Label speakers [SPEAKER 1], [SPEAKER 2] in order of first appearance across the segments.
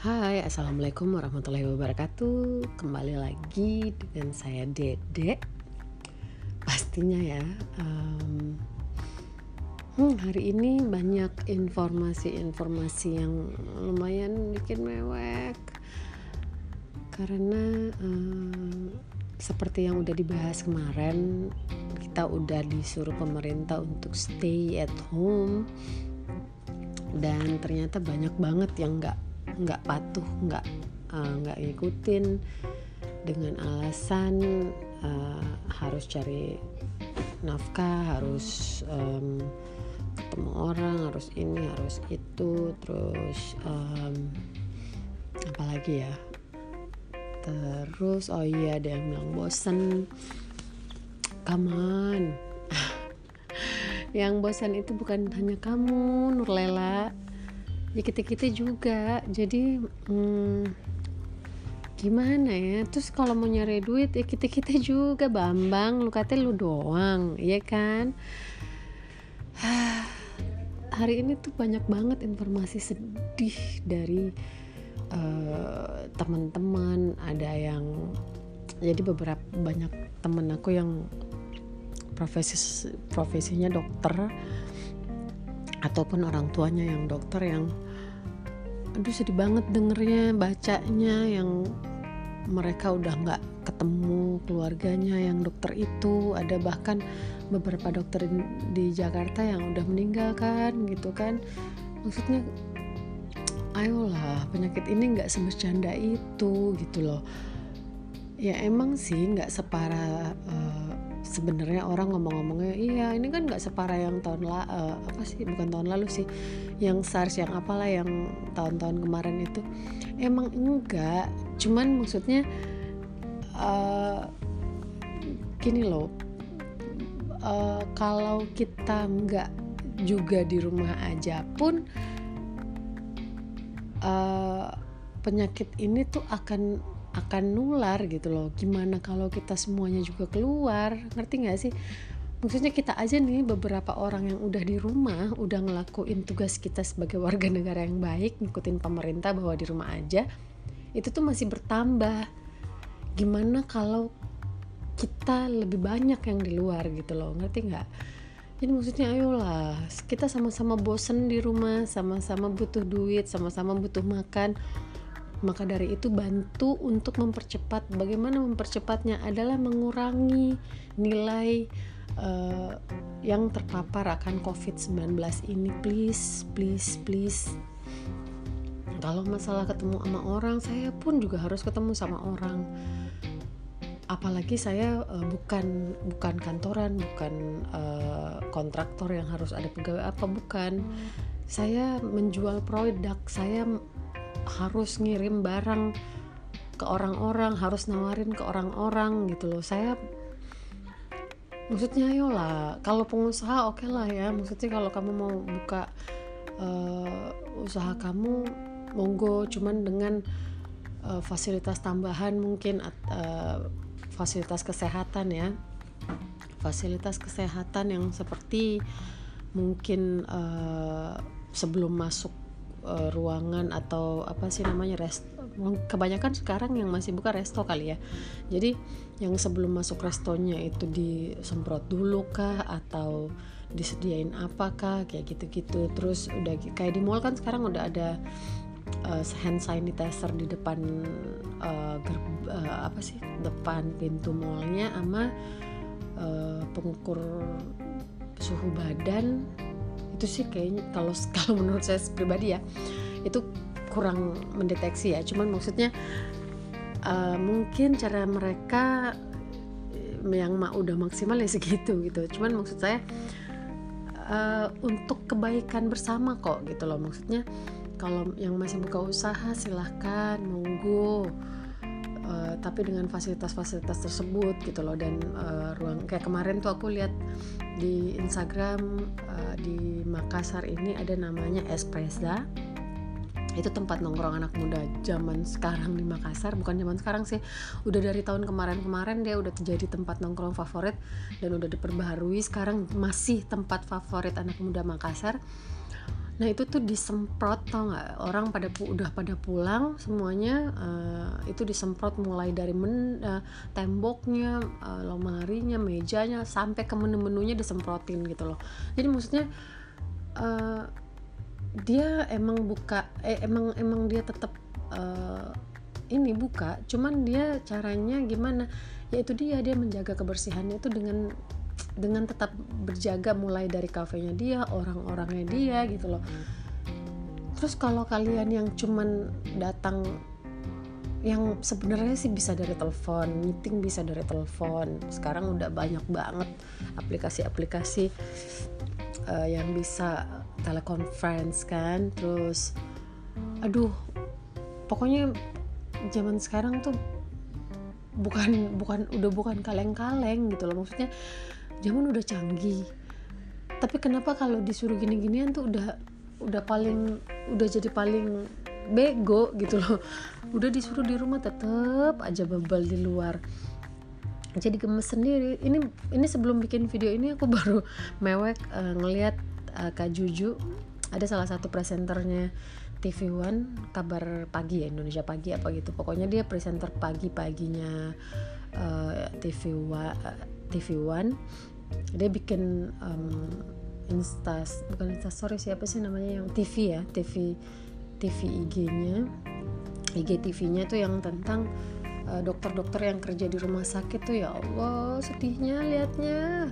[SPEAKER 1] Hai, Assalamualaikum warahmatullahi wabarakatuh. Kembali lagi dengan saya Dede. Pastinya ya um, hmm, Hari ini banyak informasi-informasi yang lumayan bikin mewek. Karena um, seperti yang udah dibahas kemarin Kita udah disuruh pemerintah untuk stay at home. Dan ternyata banyak banget yang nggak nggak patuh nggak uh, nggak ngikutin dengan alasan uh, harus cari nafkah harus um, ketemu orang harus ini harus itu terus um, apalagi ya? Terus oh iya ada yang bilang bosen. Come yang bosan itu bukan hanya kamu Nurlela ya kita kita juga. Jadi hmm, gimana ya? Terus kalau mau nyari duit ya kita kita juga. Bambang lu kata lu doang ya kan? Hari ini tuh banyak banget informasi sedih dari uh, teman-teman. Ada yang jadi beberapa banyak temen aku yang profesi profesinya dokter ataupun orang tuanya yang dokter yang aduh sedih banget dengernya bacanya yang mereka udah nggak ketemu keluarganya yang dokter itu. Ada bahkan beberapa dokter di Jakarta yang udah meninggal kan gitu kan. Maksudnya ayolah penyakit ini nggak sebesanda itu gitu loh. Ya emang sih nggak separah uh, sebenarnya orang ngomong-ngomongnya iya ini kan nggak separah yang tahun la uh, apa sih bukan tahun lalu sih yang SARS yang apalah yang tahun-tahun kemarin itu. Emang enggak cuman maksudnya uh, gini loh uh, kalau kita nggak juga di rumah aja pun uh, penyakit ini tuh akan akan nular gitu loh. Gimana kalau kita semuanya juga keluar? Ngerti nggak sih? Maksudnya kita aja nih beberapa orang yang udah di rumah udah ngelakuin tugas kita sebagai warga negara yang baik ngikutin pemerintah bahwa di rumah aja itu tuh masih bertambah. Gimana kalau kita lebih banyak yang di luar gitu loh? Ngerti nggak? Jadi maksudnya ayolah kita sama-sama bosen di rumah sama-sama butuh duit sama-sama butuh makan maka dari itu bantu untuk mempercepat. Bagaimana mempercepatnya adalah mengurangi nilai uh, yang terpapar akan COVID-19 ini. Please, please, please. Kalau masalah ketemu sama orang, saya pun juga harus ketemu sama orang. Apalagi saya uh, bukan bukan kantoran, bukan uh, kontraktor yang harus ada pegawai apa bukan. Saya menjual produk, saya harus ngirim barang ke orang-orang harus nawarin ke orang-orang gitu loh. Saya maksudnya ayolah kalau pengusaha oke okay lah ya. Maksudnya kalau kamu mau buka uh, usaha kamu monggo. Cuman dengan uh, fasilitas tambahan mungkin uh, fasilitas kesehatan ya. Fasilitas kesehatan yang seperti mungkin uh, sebelum masuk uh, ruangan atau apa sih namanya rest kebanyakan sekarang yang masih buka resto kali ya. Jadi yang sebelum masuk restonya itu disemprot dulu kah? Atau disediain apakah kayak gitu-gitu. Terus udah kayak di mall kan sekarang udah ada uh, hand sanitizer di depan uh, ger, uh, apa sih? Depan pintu mallnya sama uh, pengukur suhu badan itu sih kayaknya kalau kalau menurut saya pribadi ya itu kurang mendeteksi ya. Cuman maksudnya uh, mungkin cara mereka eh, yang udah maksimal ya segitu gitu. Cuman maksud saya uh, untuk kebaikan bersama kok gitu loh. Maksudnya kalau yang masih buka usaha silahkan monggo uh, tapi dengan fasilitas-fasilitas tersebut gitu loh dan uh, ruang kayak kemarin tuh aku lihat di Instagram uh, di Makassar ini ada namanya Espressa itu tempat nongkrong anak muda zaman sekarang di Makassar bukan zaman sekarang sih. Udah dari tahun kemarin-kemarin dia udah jadi tempat nongkrong favorit dan udah diperbaharui. Sekarang masih tempat favorit anak muda Makassar nah itu tuh disemprot tau nggak? Orang pada udah pada pulang semuanya uh, itu disemprot mulai dari men, uh, temboknya uh, lemarinya mejanya sampai ke menu-menunya disemprotin gitu loh. Jadi maksudnya uh, dia emang buka eh, emang emang dia tetap uh, ini buka cuman dia caranya gimana? Yaitu dia dia menjaga kebersihannya itu dengan dengan tetap berjaga mulai dari kafenya dia orang-orangnya dia gitu loh. Terus kalau kalian yang cuman datang yang sebenarnya sih bisa dari telepon meeting bisa dari telepon. Sekarang udah banyak banget aplikasi-aplikasi uh, yang bisa teleconference kan. Terus aduh pokoknya zaman sekarang tuh bukan bukan udah bukan kaleng-kaleng gitu loh. Maksudnya zaman udah canggih. Tapi kenapa kalau disuruh gini-ginian tuh udah udah paling udah jadi paling bego gitu loh. Udah disuruh di rumah tetep aja bebel di luar. Jadi gemes sendiri. Ini ini sebelum bikin video ini aku baru mewek uh, ngelihat uh, Kak Juju. Ada salah satu presenternya TV One kabar pagi ya Indonesia pagi apa gitu. Pokoknya dia presenter pagi paginya uh, TV One TV One dia bikin um, insta bukan insta story siapa sih namanya yang TV ya TV TV IG-nya IG TV-nya tuh yang tentang dokter dokter-dokter yang kerja di rumah sakit tuh ya Allah sedihnya liatnya.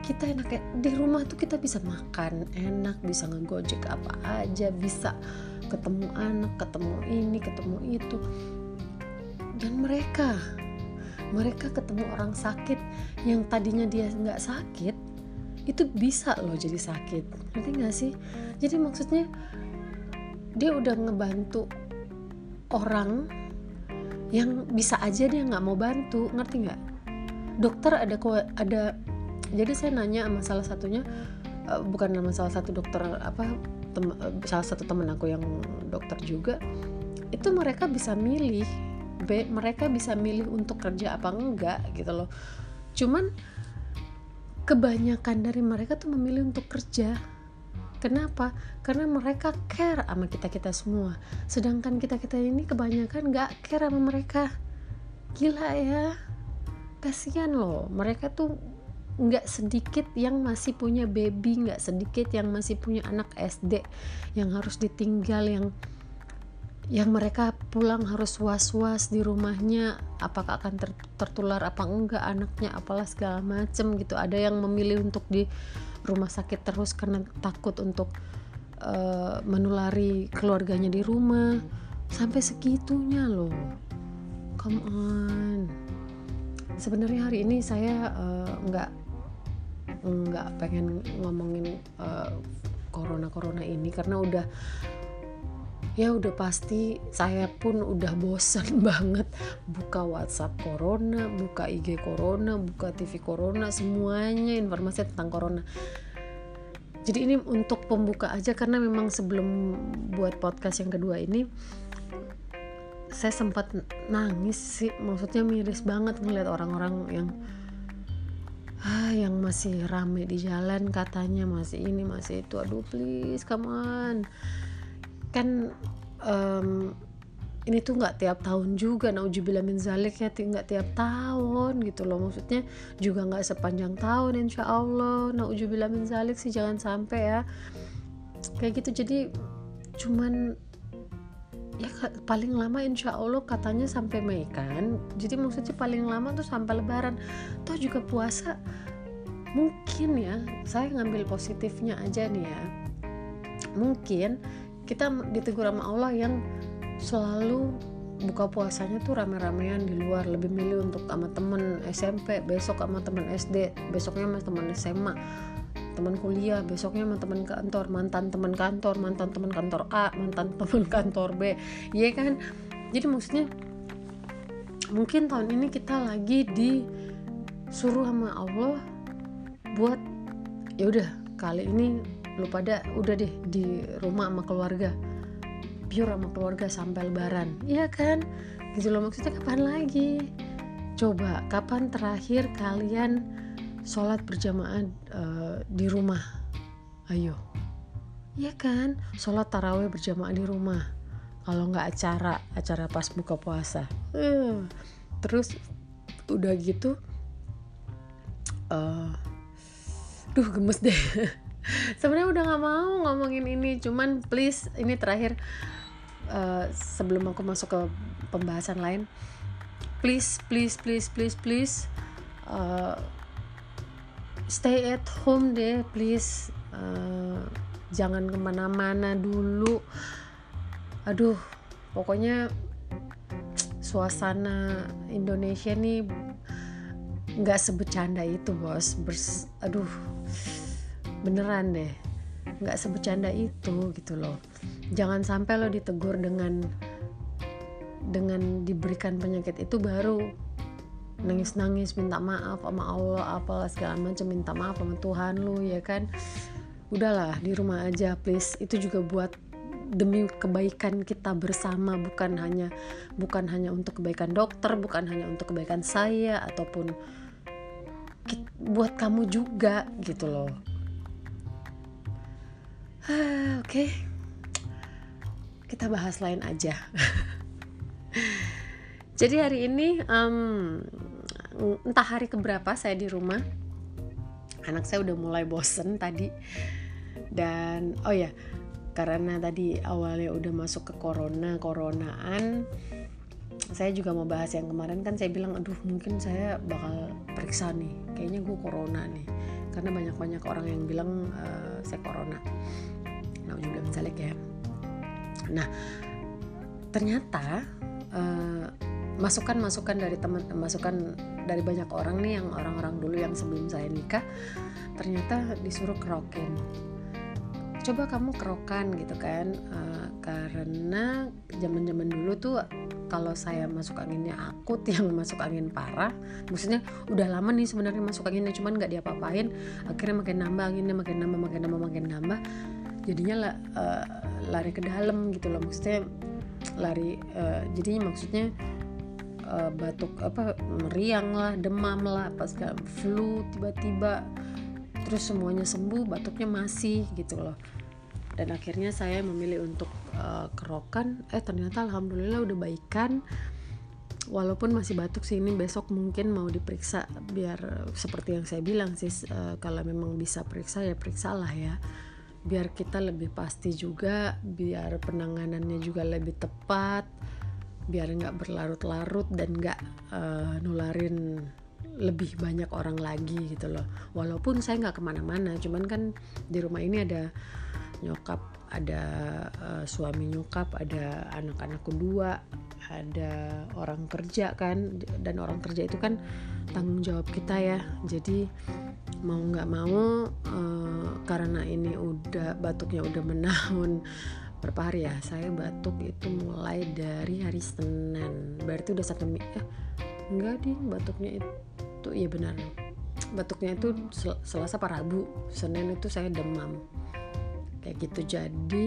[SPEAKER 1] Kita enak ya di rumah tuh kita bisa makan enak bisa ngegojek apa aja bisa ketemu anak ketemu ini ketemu itu. Dan mereka mereka ketemu orang sakit yang tadinya dia nggak sakit itu bisa loh jadi sakit. Ngerti nggak sih? Jadi maksudnya dia udah ngebantu orang yang bisa aja dia nggak mau bantu ngerti nggak? Dokter ada ada jadi saya nanya sama salah satunya uh, bukan nama salah satu dokter apa tem, uh, salah satu temen aku yang dokter juga itu mereka bisa milih B, mereka bisa milih untuk kerja apa enggak gitu loh cuman kebanyakan dari mereka tuh memilih untuk kerja Kenapa? Karena mereka care sama kita kita semua. Sedangkan kita kita ini kebanyakan nggak care sama mereka. Gila ya, kasihan loh. Mereka tuh nggak sedikit yang masih punya baby, nggak sedikit yang masih punya anak SD yang harus ditinggal yang yang mereka pulang harus was-was di rumahnya apakah akan ter tertular apa enggak anaknya apalah segala macem gitu. Ada yang memilih untuk di rumah sakit terus karena takut untuk uh, menulari keluarganya di rumah. Sampai segitunya loh. Come on. Sebenarnya hari ini saya uh, nggak nggak pengen ngomongin uh, corona corona ini karena udah ya udah pasti saya pun udah bosan banget. Buka WhatsApp Corona, buka IG Corona, buka TV Corona, semuanya informasi tentang Corona. Jadi ini untuk pembuka aja karena memang sebelum buat podcast yang kedua ini saya sempat nangis sih, maksudnya miris banget ngeliat orang-orang yang ah yang masih rame di jalan katanya masih ini masih itu. Aduh please come on kan um, ini tuh nggak tiap tahun juga naujubillah min zalik ya nggak tiap tahun gitu loh. Maksudnya juga nggak sepanjang tahun insya Allah. Naujubillah min zalik sih jangan sampai ya. Kayak gitu jadi cuman ya paling lama insya Allah katanya sampai Mei kan? Jadi maksudnya paling lama tuh sampai lebaran. Toh juga puasa mungkin ya saya ngambil positifnya aja nih ya. Mungkin kita ditegur sama Allah yang selalu buka puasanya tuh rame-ramean di luar. Lebih milih untuk sama temen SMP besok sama temen SD besoknya sama temen SMA teman kuliah besoknya sama teman kantor mantan teman kantor mantan teman kantor A mantan teman kantor B. Iya kan? Jadi maksudnya mungkin tahun ini kita lagi disuruh sama Allah buat ya udah kali ini lu pada udah deh di rumah sama keluarga. Pure sama keluarga sampai lebaran. Iya kan? Gitu loh maksudnya kapan lagi? Coba kapan terakhir kalian sholat berjamaah uh, di rumah? Ayo. Ya kan? Sholat taraweh berjamaah di rumah. Kalau nggak acara acara pas buka puasa. Uh, terus udah gitu uh, duh gemes deh sebenarnya udah nggak mau ngomongin ini. Cuman please ini terakhir uh, sebelum aku masuk ke pembahasan lain please please please please please uh, stay at home deh please. Uh, jangan ke mana-mana dulu. Aduh pokoknya suasana Indonesia nih nggak sebecanda itu bos. Bers, aduh beneran deh. Nggak sebecanda itu gitu loh. Jangan sampai lo ditegur dengan dengan diberikan penyakit itu baru nangis-nangis minta maaf sama Allah apalah segala macam minta maaf sama Tuhan lu ya kan? Udahlah di rumah aja please. Itu juga buat demi kebaikan kita bersama bukan hanya bukan hanya untuk kebaikan dokter bukan hanya untuk kebaikan saya ataupun buat kamu juga gitu loh oke. Okay. kita bahas lain aja. Jadi hari ini um, entah hari keberapa saya di rumah. Anak saya udah mulai bosen tadi. Dan oh ya karena tadi awalnya udah masuk ke corona coronaan saya juga mau bahas yang kemarin. Kan saya bilang aduh mungkin saya bakal periksa nih. Kayaknya gue corona nih. Karena banyak-banyak orang yang bilang uh, saya corona juga misalnya kayak nah ternyata uh, masukan-masukan dari teman masukan dari banyak orang nih yang orang-orang dulu yang sebelum saya nikah ternyata disuruh kerokin. Coba kamu kerokan gitu kan. Uh, karena zaman-zaman dulu tuh kalau saya masuk anginnya akut yang masuk angin parah maksudnya udah lama nih sebenarnya masuk anginnya cuman nggak diapa-apain akhirnya makin nambah anginnya makin nambah makin nambah makin nambah jadinya uh, lari ke dalam gitu loh. Maksudnya lari uh, jadinya maksudnya uh, batuk apa meriang lah demam lah pas flu tiba-tiba terus semuanya sembuh batuknya masih gitu loh. Dan akhirnya saya memilih untuk uh, kerokan. Eh ternyata alhamdulillah udah baikan. Walaupun masih batuk sih ini besok mungkin mau diperiksa biar seperti yang saya bilang sih uh, kalau memang bisa periksa ya periksa lah ya biar kita lebih pasti juga biar penanganannya juga lebih tepat biar nggak berlarut-larut dan nggak uh, nularin lebih banyak orang lagi gitu loh. Walaupun saya nggak ke mana-mana cuman kan di rumah ini ada nyokap ada uh, suami nyokap ada anak-anak kedua ada orang kerja kan dan orang kerja itu kan tanggung jawab kita ya. Jadi mau nggak mau uh, karena ini udah batuknya udah menahun berapa hari ya saya batuk itu mulai dari hari Senin. Berarti udah satu eh enggak ding batuknya itu iya benar. Batuknya itu sel Selasa apa Rabu? Senin itu saya demam. Kayak gitu jadi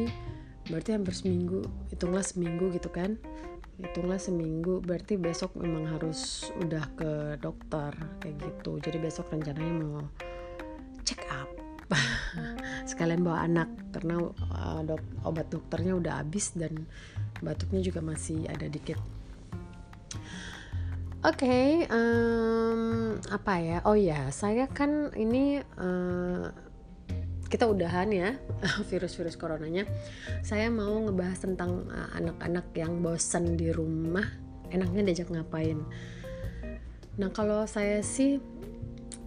[SPEAKER 1] berarti hampir seminggu hitunglah seminggu gitu kan? Hitunglah seminggu berarti besok memang harus udah ke dokter kayak gitu. Jadi besok rencananya mau check up sekalian bawa anak karena uh, dok, obat dokternya udah habis dan batuknya juga masih ada dikit. Oke, okay, um, apa ya? Oh ya, saya kan ini uh, kita udahan ya virus-virus coronanya. Saya mau ngebahas tentang uh, anak-anak uh, yang bosan di rumah, enaknya diajak ngapain. Nah kalau saya sih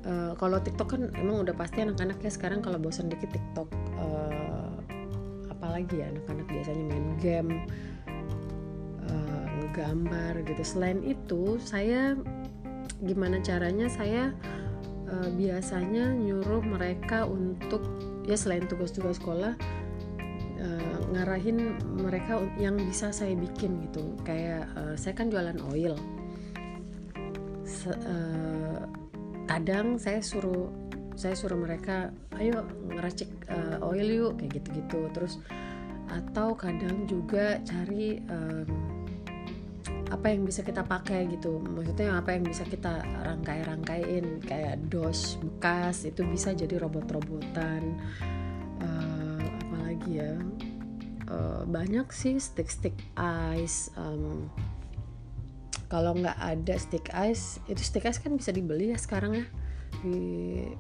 [SPEAKER 1] uh, kalau TikTok kan emang udah pasti anak-anaknya sekarang kalau bosan dikit TikTok uh, apalagi ya anak-anak biasanya main game uh, ngegambar gitu. Selain itu saya gimana caranya saya uh, biasanya nyuruh mereka untuk ya selain tugas-tugas sekolah uh, ngarahin mereka yang bisa saya bikin gitu. Kayak uh, saya kan jualan oil. Se kadang saya suruh saya suruh mereka ayo ngeracik uh, oil yuk kayak gitu-gitu. Terus atau kadang juga cari um, apa yang bisa kita pakai gitu. Maksudnya apa yang bisa kita rangkai-rangkain kayak dos bekas itu bisa jadi robot-robotan. Uh, lagi ya? Uh, banyak sih stick-stick ice um, kalau nggak ada stick ice itu stick ice kan bisa dibeli ya sekarang ya. Di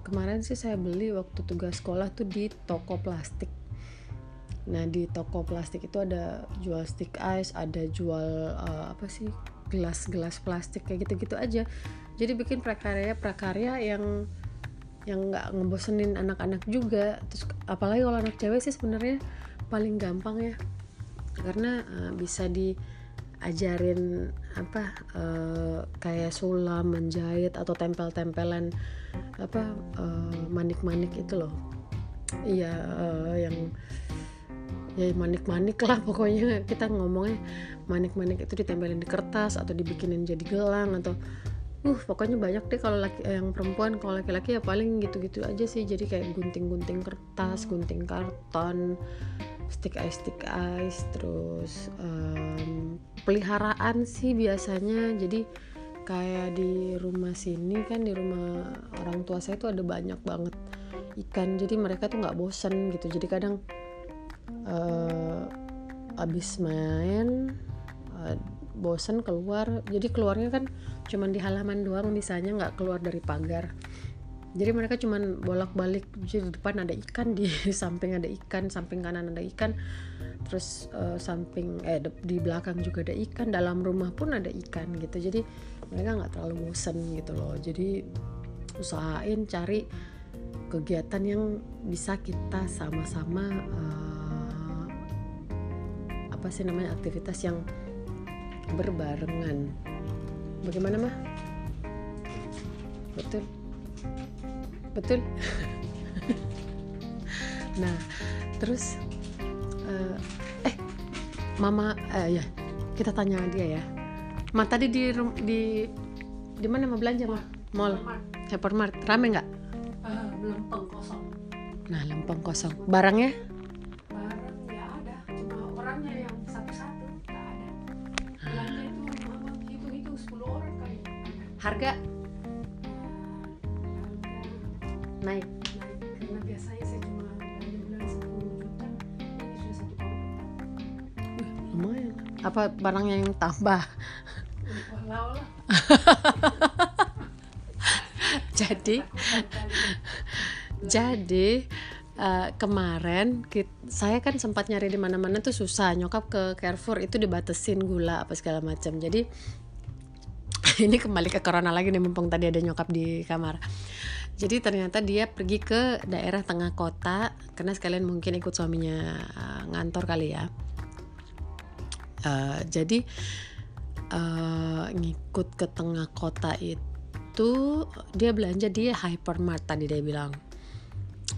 [SPEAKER 1] kemarin sih saya beli waktu tugas sekolah tuh di toko plastik. Nah di toko plastik itu ada jual stick ice ada jual uh, apa sih gelas-gelas plastik kayak gitu-gitu aja. Jadi bikin prakarya prakarya yang yang nggak ngebosenin anak-anak juga. Terus apalagi kalau anak cewek sih sebenarnya paling gampang ya. Karena uh, bisa diajarin apa uh, kayak sulam menjahit atau tempel-tempelan apa manik-manik uh, itu loh. Iya uh, yang ya manik-manik lah pokoknya. Kita ngomongnya manik-manik itu ditempelin di kertas atau dibikinin jadi gelang atau uh pokoknya banyak deh kalau laki yang perempuan. Kalau laki-laki ya paling gitu-gitu aja sih. Jadi kayak gunting-gunting kertas gunting karton stick ice stick ice terus um, peliharaan sih biasanya. Jadi kayak di rumah sini kan di rumah orang tua saya tuh ada banyak banget ikan. Jadi mereka tuh nggak bosen gitu. Jadi kadang uh, abis main uh, bosen keluar. Jadi keluarnya kan cuman di halaman doang misalnya nggak keluar dari pagar jadi mereka cuman bolak-balik di depan ada ikan di samping ada ikan samping kanan ada ikan terus uh, samping eh di belakang juga ada ikan dalam rumah pun ada ikan gitu. Jadi mereka nggak terlalu bosen gitu loh. Jadi usahain cari kegiatan yang bisa kita sama-sama uh, apa sih namanya aktivitas yang berbarengan. Bagaimana mah? Betul betul. Nah terus uh, eh mama uh, ya kita tanya dia ya. Ma tadi di di di mana mau belanja mah mall. Hypermart rame nggak?
[SPEAKER 2] Uh, lempeng kosong.
[SPEAKER 1] Nah lempeng kosong. Barangnya? Harga naik.
[SPEAKER 2] Karena biasanya saya cuma bulan 10 juta ini sudah satu
[SPEAKER 1] lumayan. Apa barang yang tambah?
[SPEAKER 2] Walau lah.
[SPEAKER 1] Jadi jadi uh, kemarin kita, saya kan sempat nyari di mana-mana tuh susah. Nyokap ke Carrefour itu dibatesin gula apa segala macam. Jadi ini kembali ke corona lagi nih mumpung tadi ada nyokap di kamar jadi ternyata dia pergi ke daerah tengah kota karena sekalian mungkin ikut suaminya uh, ngantor kali ya. Uh, jadi uh, ngikut ke tengah kota itu dia belanja di hypermart tadi dia bilang.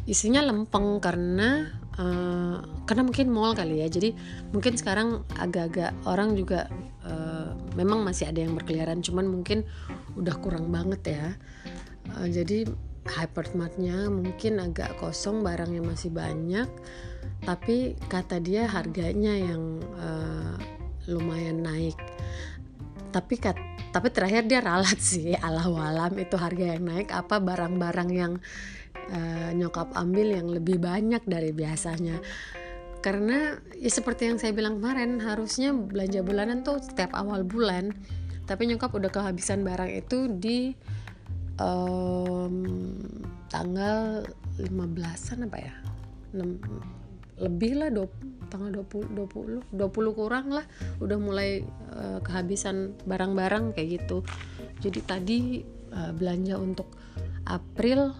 [SPEAKER 1] Isinya lempeng karena uh, karena mungkin mall kali ya. Jadi mungkin sekarang agak-agak orang juga uh, memang masih ada yang berkeliaran cuman mungkin udah kurang banget ya uh, jadi hypermartnya mungkin agak kosong barangnya masih banyak. Tapi kata dia harganya yang uh, lumayan naik. Tapi kat, tapi terakhir dia ralat sih ala walam itu harga yang naik. Apa barang-barang yang uh, nyokap ambil yang lebih banyak dari biasanya. Karena ya seperti yang saya bilang kemarin harusnya belanja bulanan tuh setiap awal bulan. Tapi nyokap udah kehabisan barang itu di um, tanggal 15-an apa ya? 6, lebih lah 20, tanggal 20 20 20 kurang lah. Udah mulai uh, kehabisan barang-barang kayak gitu. Jadi tadi uh, belanja untuk April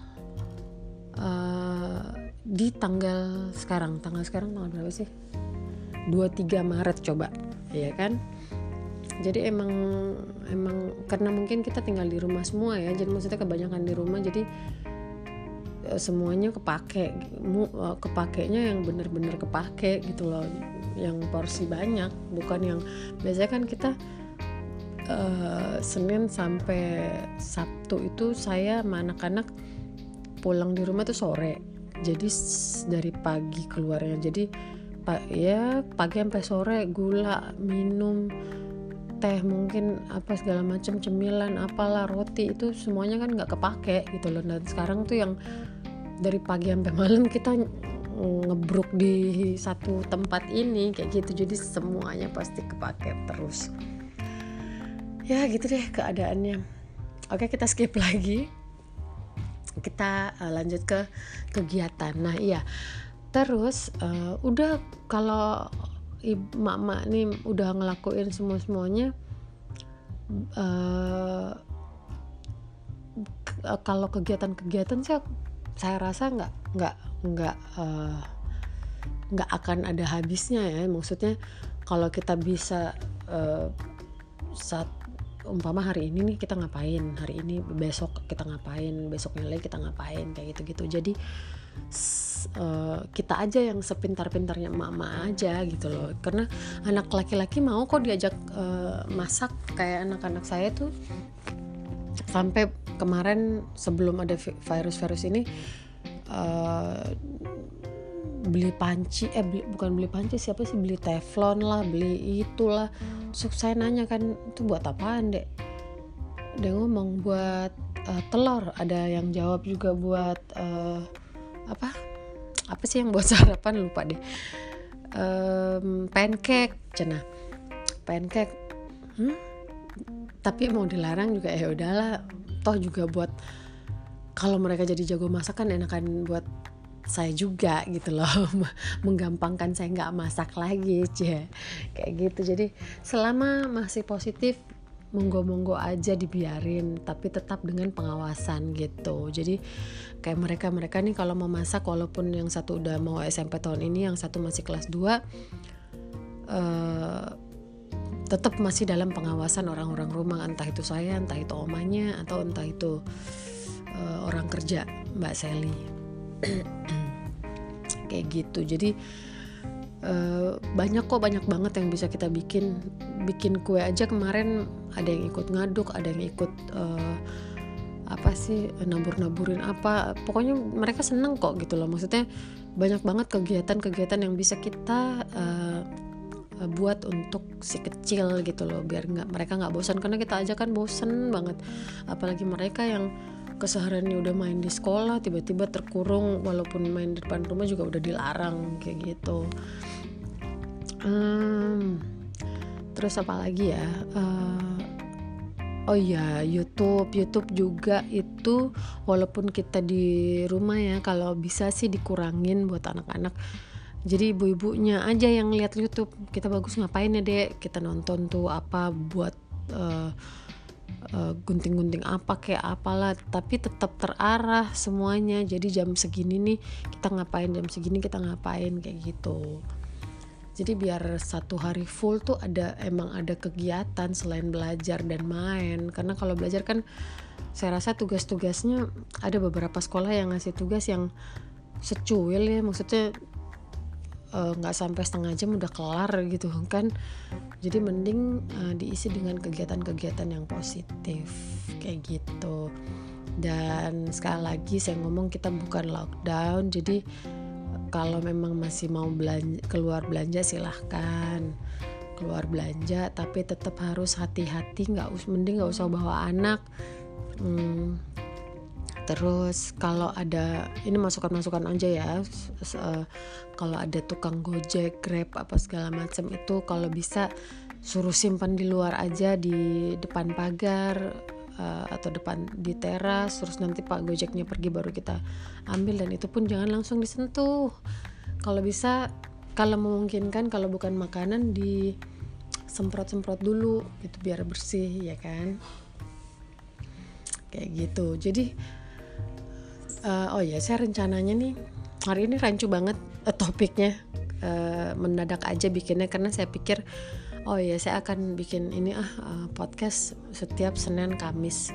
[SPEAKER 1] uh, di tanggal sekarang. Tanggal sekarang tanggal berapa sih? 23 Maret coba. Ya kan jadi emang emang karena mungkin kita tinggal di rumah semua ya jadi maksudnya kebanyakan di rumah jadi eh, semuanya kepake eh, kepakainya yang bener-bener kepake gitu loh yang porsi banyak bukan yang biasanya kan kita uh, Senin sampai Sabtu itu saya sama anak-anak pulang di rumah tuh sore jadi dari pagi keluarnya jadi pak ya pagi sampai sore gula minum teh mungkin apa segala macam cemilan apalah roti itu semuanya kan nggak kepake gitu loh. Dan sekarang tuh yang dari pagi sampai malam kita ngebruk di satu tempat ini kayak gitu. Jadi semuanya pasti kepake terus. Ya gitu deh keadaannya. Oke kita skip lagi. Kita uh, lanjut ke kegiatan. Nah iya. Terus uh, udah kalau mak-mak nih udah ngelakuin semua semuanya uh, kalau kegiatan-kegiatan sih saya rasa nggak nggak nggak uh, nggak akan ada habisnya ya. Maksudnya kalau kita bisa uh, saat umpama hari ini nih kita ngapain hari ini besok kita ngapain besoknya lagi kita ngapain kayak gitu gitu jadi uh, kita aja yang sepintar-pintarnya emak-emak aja gitu loh. Karena anak laki-laki mau kok diajak uh, masak kayak anak-anak saya tuh. Sampai kemarin sebelum ada virus-virus ini uh, beli panci eh beli, bukan beli panci siapa sih? Beli teflon lah beli itulah. Terus saya nanya kan itu buat apaan dek? Dia ngomong buat uh, telur. Ada yang jawab juga buat uh, apa? Apa sih yang buat sarapan? Lupa deh. Um, pancake cina. Pancake hmm? tapi mau dilarang juga. Ya udahlah. Toh juga buat kalau mereka jadi jago masak kan enakan buat saya juga gitu loh. Menggampangkan saya nggak masak lagi aja kayak gitu. Jadi selama masih positif monggo-monggo aja dibiarin tapi tetap dengan pengawasan gitu. Jadi kayak mereka mereka nih kalau mau masak walaupun yang satu udah mau SMP tahun ini yang satu masih kelas 2 uh, tetap masih dalam pengawasan orang-orang rumah. Entah itu saya entah itu omanya atau entah itu uh, orang kerja Mbak Sally. Kayak gitu. Jadi uh, banyak kok banyak banget yang bisa kita bikin bikin kue aja. Kemarin ada yang ikut ngaduk ada yang ikut uh, apa sih nabur-naburin apa. Pokoknya mereka seneng kok gitu loh. Maksudnya banyak banget kegiatan-kegiatan yang bisa kita uh, buat untuk si kecil gitu loh. Biar nggak mereka nggak bosan. Karena kita aja kan bosen banget. Apalagi mereka yang kesehariannya udah main di sekolah tiba-tiba terkurung walaupun main di depan rumah juga udah dilarang kayak gitu. Um, terus apa lagi ya? Uh, oh iya YouTube. YouTube juga itu walaupun kita di rumah ya kalau bisa sih dikurangin buat anak-anak. Jadi ibu-ibunya aja yang lihat YouTube. Kita bagus ngapain ya dek? Kita nonton tuh apa buat uh, gunting-gunting apa kayak apalah tapi tetap terarah semuanya. Jadi jam segini nih kita ngapain? Jam segini kita ngapain? Kayak gitu. Jadi biar satu hari full tuh ada emang ada kegiatan selain belajar dan main. Karena kalau belajar kan saya rasa tugas-tugasnya ada beberapa sekolah yang ngasih tugas yang secuil ya. Maksudnya Eh, nggak uh, sampai setengah jam udah kelar gitu kan. Jadi mending uh, diisi dengan kegiatan-kegiatan yang positif kayak gitu. Dan sekali lagi saya ngomong kita bukan lockdown jadi kalau memang masih mau belanja, keluar belanja silahkan. Keluar belanja tapi tetap harus hati-hati nggak us mending nggak usah bawa anak. Hmm, terus kalau ada ini masukan-masukan aja ya uh, kalau ada tukang gojek grab apa segala macam itu kalau bisa suruh simpan di luar aja di depan pagar uh, atau depan di teras terus nanti pak gojeknya pergi baru kita ambil dan itu pun jangan langsung disentuh. Kalau bisa kalau memungkinkan kalau bukan makanan di semprot-semprot dulu gitu biar bersih ya kan? Kayak gitu. Jadi uh, oh ya saya rencananya nih hari ini rancu banget uh, topiknya. Uh, mendadak aja bikinnya karena saya pikir oh ya saya akan bikin ini ah uh, podcast setiap Senin Kamis.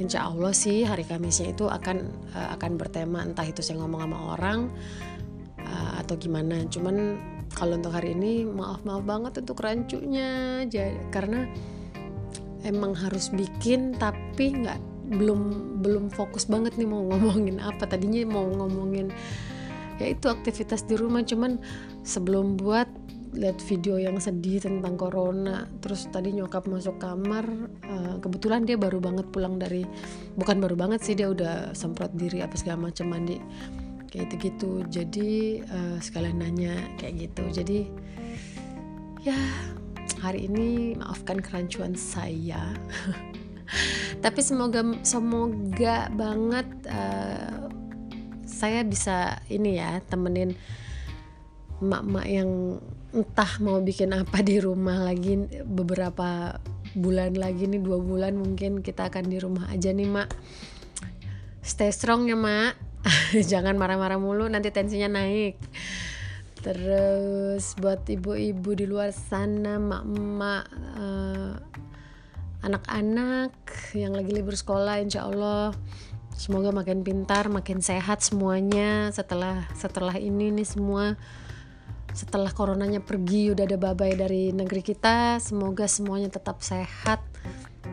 [SPEAKER 1] Insya Allah sih hari Kamisnya itu akan uh, akan bertema entah itu saya ngomong sama orang uh, atau gimana. Cuman kalau untuk hari ini maaf maaf banget untuk rancunya. Jadi karena emang harus bikin tapi nggak belum belum fokus banget nih mau ngomongin apa. Tadinya mau ngomongin ya itu aktivitas di rumah. Cuman sebelum buat lihat video yang sedih tentang corona. Terus tadi nyokap masuk kamar uh, kebetulan dia baru banget pulang dari bukan baru banget sih dia udah semprot diri apa segala macam mandi kayak gitu-gitu. Jadi uh, sekalian nanya kayak gitu. Jadi ya hari ini maafkan kerancuan saya tapi semoga semoga banget uh, saya bisa ini ya temenin emak-emak yang entah mau bikin apa di rumah lagi beberapa bulan lagi nih dua bulan mungkin kita akan di rumah aja nih mak. Stay strong ya mak. Jangan marah-marah mulu nanti tensinya naik. Terus buat ibu-ibu di luar sana mak-mak uh, anak-anak yang lagi libur sekolah insya Allah. Semoga makin pintar makin sehat semuanya. Setelah setelah ini nih semua setelah coronanya pergi udah ada babai dari negeri kita semoga semuanya tetap sehat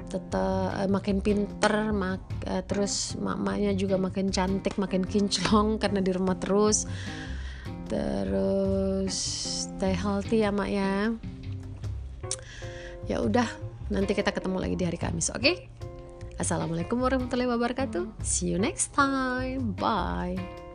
[SPEAKER 1] tetap uh, makin pinter mak uh, terus mak-maknya juga makin cantik makin kinclong karena di rumah terus. Terus stay healthy ya mak ya. Ya udah nanti kita ketemu lagi di hari Kamis oke? Okay? Assalamualaikum warahmatullahi wabarakatuh. See you next time. Bye